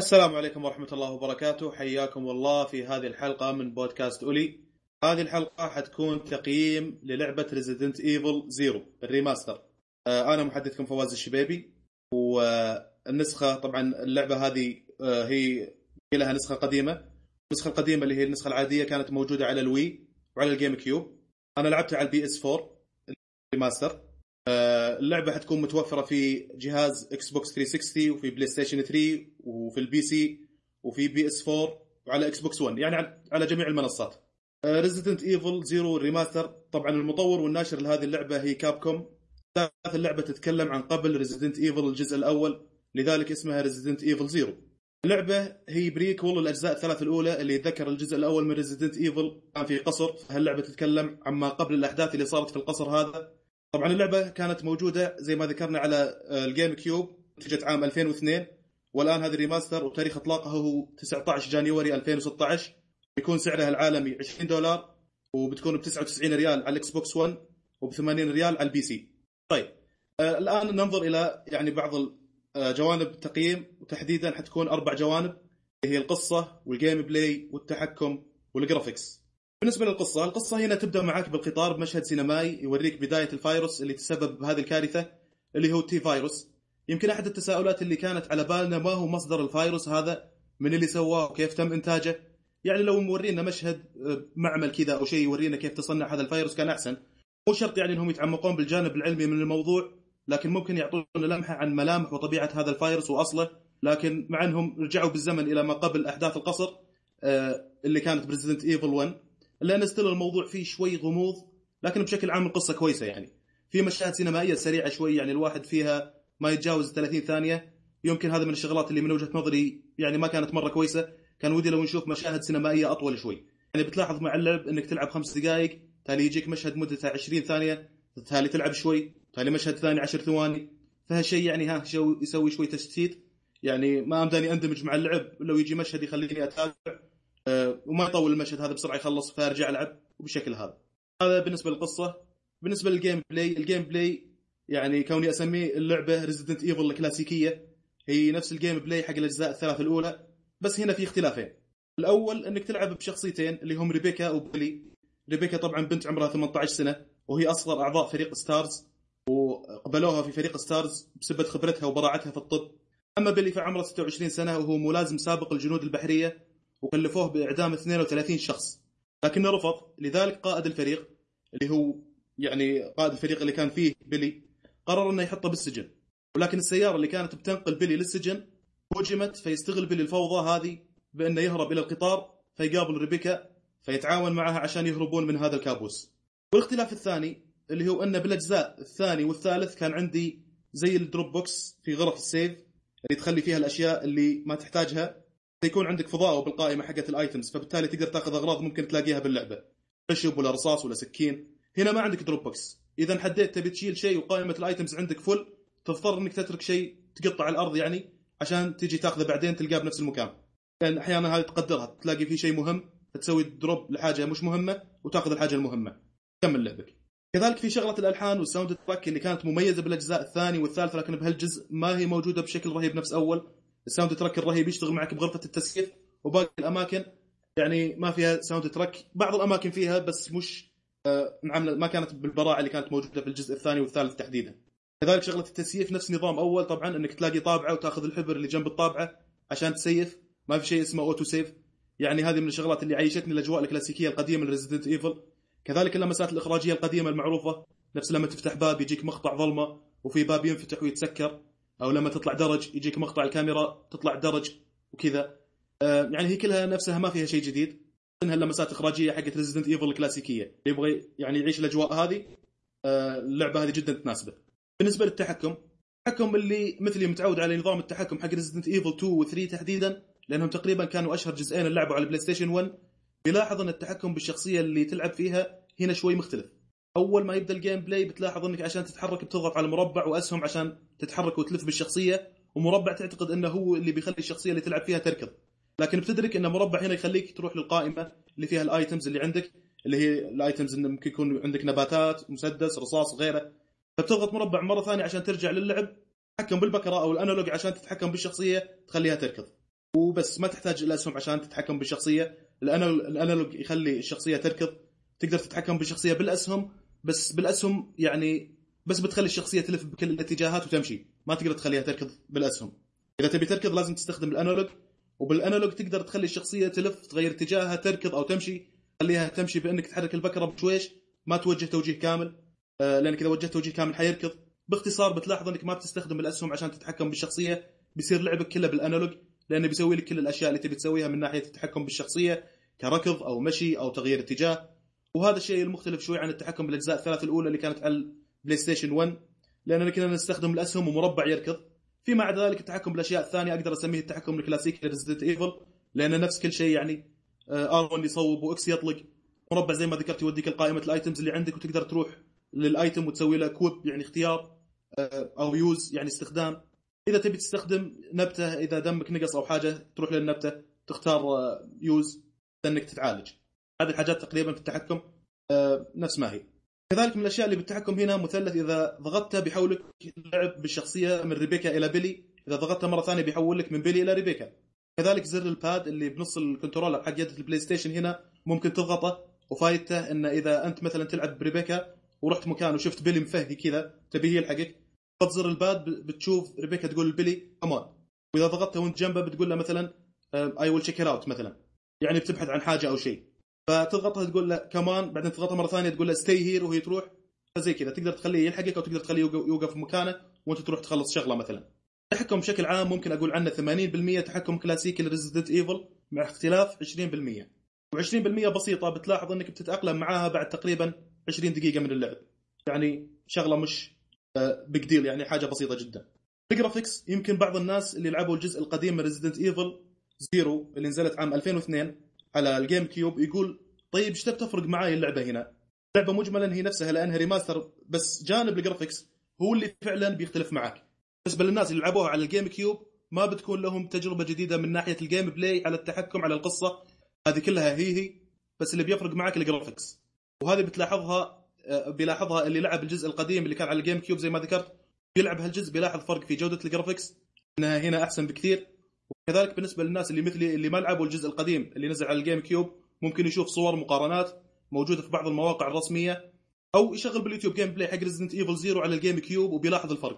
السلام عليكم ورحمة الله وبركاته. حياكم الله في هذه الحلقة من بودكاست أولي. هذه الحلقة حتكون تقييم للعبة ريزيدنت ايفل زيرو ال remaster. آه، أنا محدثكم فواز الشبيبي والنسخة طبعا اللعبة هذه آه، هي لها نسخة قديمة. النسخة القديمة اللي هي النسخة العادية كانت موجودة على الوي وعلى الجيم كيوب أنا لعبتها على ال PS 4 remaster آه، اللعبة حتكون متوفرة في جهاز إكس بوكس 360 وفي بلاي ستيشن 3 وفي ال PC وفي PS 4 وعلى إكس بوكس 1 يعني على جميع المنصات. ريزيدنت ايفل زيرو remaster طبعا المطور والناشر لهذه اللعبة هي كاب كوم اللعبة تتكلم عن قبل ريزيدنت ايفل الجزء الأول لذلك اسمها ريزيدنت ايفل زيرو اللعبة هي prequel الاجزاء الثلاث الأولى اللي يتذكر الجزء الأول من ريزيدنت ايفل كان في قصر. هاللعبة تتكلم عما قبل الأحداث اللي صارت في القصر هذا. طبعا اللعبة كانت موجودة زي ما ذكرنا على آه، الجيم كيوب نتجت عام 2002 والآن هذه remaster وتاريخ إطلاقها هو 19 January 2016 بيكون سعرها العالمي 20 دولار وبتكون ب 99 ريال على الاكس بوكس 1 وب 80 ريال على ال PC. طيب آه الآن ننظر إلى يعني بعض آه، جوانب التقييم وتحديدا حتكون أربع جوانب اللي هي القصة وال gameplay والتحكم وال graphics. بالنسبة للقصة، القصة هنا تبدأ معك بالقطار بمشهد سينمائي يوريك بداية الفيروس اللي تسبب بهذه الكارثة اللي هو T فيروس. يمكن أحد التساؤلات اللي كانت على بالنا ما هو مصدر الفيروس هذا؟ من اللي سواه وكيف تم إنتاجه؟ يعني لو مورينا مشهد آه، معمل كذا أو شيء يورينا كيف تصنع هذا الفيروس كان أحسن. مو شرط يعني إنهم يتعمقون بالجانب العلمي من الموضوع، لكن ممكن يعطونا لمحة عن ملامح وطبيعة هذا الفيروس وأصله، لكن مع إنهم رجعوا بالزمن إلى ما قبل أحداث القصر آه، اللي كانت بريزدنت ايفل 1 لأن still الموضوع فيه شوي غموض لكن بشكل عام القصة كويسة يعني في مشاهد سينمائية سريعة شوي يعني الواحد فيها ما يتجاوز 30 ثانية. يمكن هذا من الشغلات اللي من وجهة نظري يعني ما كانت مرة كويسة. كان ودي لو نشوف مشاهد سينمائية أطول شوي. يعني بتلاحظ مع اللعب إنك تلعب خمس دقائق تالي يجيك مشهد مدته 20 ثانية تالي تلعب شوي تالي مشهد ثاني 10 ثواني. فهالشيء يعني ها شو يسوي شوي تشتيت. يعني ما أمداني أندمج مع اللعب. لو يجي مشهد يخليني أتابع. آه، وما يطول المشهد هذا بسرعة يخلص فأرجع ألعب. وبالشكل هذا. هذا بالنسبة للقصة. بالنسبة لل gameplay ال gameplay يعني كوني أسميه اللعبة ريزيدنت ايفل الكلاسيكية. هي نفس ال gameplay حق الأجزاء الثلاث الأولى بس هنا في اختلافين. الأول إنك تلعب بشخصيتين اللي هم ريبيكا وبيلي ريبيكا طبعا بنت عمرها 18 سنة وهي أصغر أعضاء فريق ستارز وقبلوها في فريق ستارز بسبب خبرتها وبراعتها في الطب. أما بيلي فعمره 26 سنة وهو ملازم سابق الجنود البحرية وكلفوه بإعدام 32 شخص. لكنه رفض. لذلك قائد الفريق اللي هو يعني قائد الفريق اللي كان فيه بيلي قرر إنه يحطه بالسجن. ولكن السيارة اللي كانت بتنقل بيلي للسجن هجمت فيستغل بيلي الفوضى هذه بإنه يهرب إلى القطار فيقابل ريبيكا فيتعاون معها عشان يهربون من هذا الكابوس. والاختلاف الثاني اللي هو انه بالأجزاء الثاني والثالث كان عندي زي ال drop box في غرف ال save اللي تخلي فيها الأشياء اللي ما تحتاجها. يكون عندك فضاء بالقائمه حقت ال items فبالتالي تقدر تاخذ أغراض ممكن تلاقيها باللعبة. خشب ولا رصاص ولا سكين. هنا ما عندك drop box. إذا جيت تبي تشيل شيء وقائمة ال items عندك فتضطر إنك تترك شيء تقطع الأرض يعني عشان تجي تاخذه بعدين تلقاه بنفس المكان. لأن أحيانا هذه تقدرها تلاقي في شيء مهم فتسوي drop لحاجة مش مهمة وتاخذ الحاجة المهمة. كمل لعبك. كذلك في شغلة الألحان وال soundtrack اللي كانت مميزة بالأجزاء الثاني والثالث لكن بهالجزء ما هي موجودة بشكل رهيب نفس أول. ال soundtrack الرهيب يشتغل معك بغرفة التسييف وباقي الأماكن يعني ما فيها soundtrack بعض الأماكن فيها بس مش آه ما كانت بالبراعة اللي كانت موجودة في الجزء الثاني والثالث تحديدا. كذلك شغلة التسييف نفس نظام أول طبعا إنك تلاقي طابعة وتأخذ الحبر اللي جنب الطابعة عشان تسيف. ما في شيء اسمه auto save يعني هذه من الشغلات اللي عيشتني الأجواء الكلاسيكية القديمة ل Resident Evil كذلك اللمسات الإخراجية القديمة المعروفة. نفس لما تفتح باب يجيك مقطع ظلمة وفي باب ينفتح ويتسكر. أو لما تطلع درج يجيك مقطع الكاميرا تطلع درج وكذا. آه، يعني هي كلها نفسها ما فيها شيء جديد. إنها اللمسات إخراجية حقت Resident Evil الكلاسيكية. اللي يبغى يعني يعيش الأجواء هذه آه، اللعبة هذه جدا تناسبه. بالنسبة للتحكم التحكم اللي مثلي متعود على نظام التحكم حق Resident Evil 2 و 3 تحديدا لأنهم تقريبا كانوا أشهر جزئين اللي لعبوا على ال PlayStation 1 بيلاحظ أن التحكم بالشخصية اللي تلعب فيها هنا شوي مختلف. أول ما يبدأ ال gameplay بتلاحظ إنك عشان تتحرك بتضغط على مربع وأسهم عشان تتحرك وتلف بالشخصية ومربع تعتقد إنه هو اللي بيخلي الشخصية اللي تلعب فيها تركض. لكن بتدرك إن مربع هنا يخليك تروح للقائمة اللي فيها ال items اللي عندك اللي هي ال items انه ممكن يكون عندك نباتات مسدس رصاص وغيره فبتضغط مربع مرة ثانية عشان ترجع للعب تتحكم بالبكره أو الأنالوج عشان تتحكم بالشخصية تخليها تركض. وبس ما تحتاج الاسهم عشان تتحكم بالشخصية. الأنالوج يخلي الشخصية تركض. تقدر تتحكم بالشخصية بالأسهم بس بالأسهم يعني بس بتخلي الشخصية تلف بكل الاتجاهات وتمشي. ما تقدر تخليها تركض بالأسهم. إذا تبي تركض لازم تستخدم الأنالوج. وبالأنالوج تقدر تخلي الشخصية تلف تغير اتجاهها تركض أو تمشي. خليها تمشي بأنك تحرك البكرة بشويش ما توجه توجيه كامل. آه، لأنك إذا وجهت توجيه كامل حيركض. باختصار بتلاحظ أنك ما بتستخدم الأسهم عشان تتحكم بالشخصية. بيصير لعبك كله بال analog لأنه بيسوي لك كل الأشياء اللي تبي تسويها من ناحية التحكم بالشخصية كركض أو مشي أو تغيير اتجاه. وهذا الشيء المختلف شوي عن التحكم بالأجزاء الثلاث الأولى اللي كانت على ال PlayStation 1 لأننا كنا نستخدم الأسهم ومربع يركض. فيما عدا ذلك التحكم بالأشياء الثانية أقدر أسميه التحكم الكلاسيكي ل Resident Evil لأنه نفس كل شيء يعني R 1 يصوب و X يطلق. مربع زي ما ذكرت يوديك القائمة ال items اللي عندك وتقدر تروح لل item وتسوي له equip يعني اختيار آه، أو use يعني استخدام. إذا تبي تستخدم نبتة إذا دمك نقص أو حاجة تروح للنبتة تختار use آه، انك تتعالج. هذه الحاجات تقريبا في التحكم آه، نفس ما هي. كذلك من الأشياء اللي بالتحكم هنا مثلث إذا ضغطته بيحولك اللعب بالشخصية من ريبيكا إلى بيلي. إذا ضغطته مرة ثانية بيحولك من بيلي إلى ريبيكا. كذلك زر ال pad اللي بنص ال controller حق يد ال PlayStation هنا ممكن تضغطه وفايدته انه إذا أنت مثلا تلعب بريبيكا ورحت مكان وشفت بيلي مفهي كذا تبي يلحقك تضغط زر ال pad بتشوف ريبيكا تقول لبيلي come on وإذا ضغطته وأنت جنبه بتقول له مثلا I will check out مثلا. يعني بتبحث عن حاجة أو شيء. فتضغطها تقول له come on بعدين تضغطها مرة ثانية تقول له stay here وهي تروح. فزي كذا. تقدر تخليه يلحقك أو تقدر تخليه يوقف مكانه وأنت تروح تخلص شغلة مثلا. التحكم بشكل عام ممكن أقول عنه 80% تحكم كلاسيكي ل Resident Evil مع اختلاف 20% و20% بسيطة. بتلاحظ إنك بتتأقلم معاها بعد تقريبا 20 دقيقة من اللعب. يعني شغلة مش big deal يعني حاجة بسيطة جدا. ال graphics يمكن بعض الناس اللي لعبوا الجزء القديم من Resident Evil Zero اللي نزلت عام 2002 على ال GameCube يقول طيب إيش تفرق معاي اللعبة هنا؟ اللعبة مجملا هي نفسها لانها remaster بس جانب ال graphics هو اللي فعلا بيختلف معك بالنسبة للناس اللي لعبوها على ال GameCube ما بتكون لهم تجربة جديدة من ناحية ال gameplay على التحكم على القصة. هذه كلها هي هي بس اللي بيفرق معك ال graphics وهذه بتلاحظها آه، بيلاحظها اللي لعب الجزء القديم اللي كان على ال GameCube زي ما ذكرت بيلعب هالجزء بيلاحظ فرق في جودة ال graphics إنها هنا أحسن بكثير. وكذلك بالنسبة للناس اللي مثلي اللي ما لعبوا الجزء القديم اللي نزل على ال GameCube ممكن يشوف صور مقارنات موجودة في بعض المواقع الرسمية أو يشغل بال YouTube gameplay حق Resident Evil Zero على ال GameCube وبيلاحظ الفرق.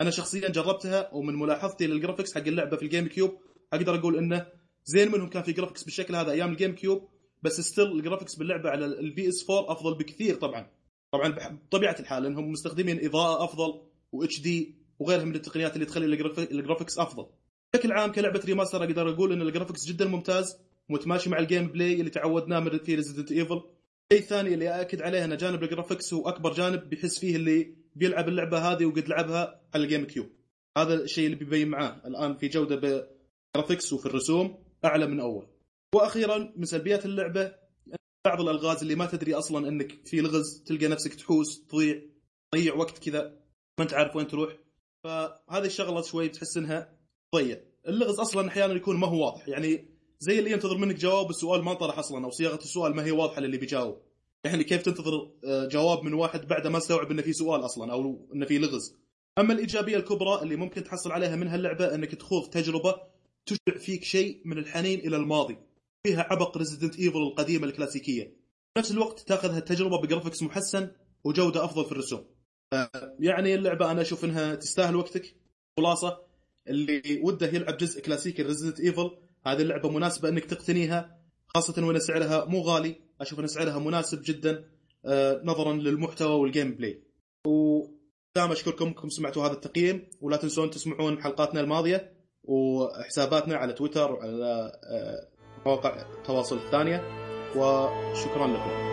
أنا شخصيا جربتها ومن ملاحظتي لل graphics حق اللعبة في ال GameCube أقدر أقول إنه زين منهم كان في graphics بالشكل هذا أيام ال GameCube بس still ال graphics باللعبة على ال PS 4 أفضل بكثير طبعا. طبعا بطبيعة الحال إنهم مستخدمين إضاءة أفضل و HD وغيرها من التقنيات اللي تخلي ال graphics أفضل. بشكل عام كلعبة remaster أقدر أقول إن ال graphics جدا ممتاز متماشي مع ال gameplay اللي تعودناه من في Resident Evil الشيء الثاني اللي اكد عليه إن جانب ال graphics هو أكبر جانب بيحس فيه اللي بيلعب اللعبة هذه وقد لعبها على ال GameCube هذا الشيء اللي بيبين معاه الآن في جودة بال graphics وفي الرسوم أعلى من أول. وأخيرا من سلبيات اللعبة بعض الألغاز اللي ما تدري أصلا إنك في لغز تلقى نفسك تحوس تضيع تضيع وقت كذا ما أنت عارف وين تروح. فهذه الشغلة شوي بتحس إنها تضيع اللغز أصلا أحيانا يكون ما هو واضح. يعني زي اللي ينتظر منك جواب السؤال ما انطرح أصلا أو صياغة السؤال ما هي واضحة للي بيجاوب. يعني كيف تنتظر آه، جواب من واحد بعد ما استوعب إنه في سؤال أصلا أو إنه في لغز. أما الإيجابية الكبرى اللي ممكن تحصل عليها من هاللعبة إنك تخوض تجربة تشبع فيك شيء من الحنين إلى الماضي. فيها عبق Resident Evil القديمة الكلاسيكية. في نفس الوقت تأخذ هالتجربة ب graphics محسن وجودة أفضل في الرسوم. يعني اللعبة أنا أشوف إنها تستاهل وقتك. خلاصة اللي وده يلعب جزء كلاسيكي Resident Evil هذه اللعبة مناسبة إنك تقتنيها خاصة وإن سعرها مو غالي أشوف إن سعرها مناسب جدا آه، نظرا للمحتوى وال gameplay ودام أشكركم أنكم سمعتوا هذا التقييم ولا تنسون تسمعون حلقاتنا الماضية وحساباتنا على تويتر وعلى آه، مواقع التواصل الثانية. وشكرا لكم.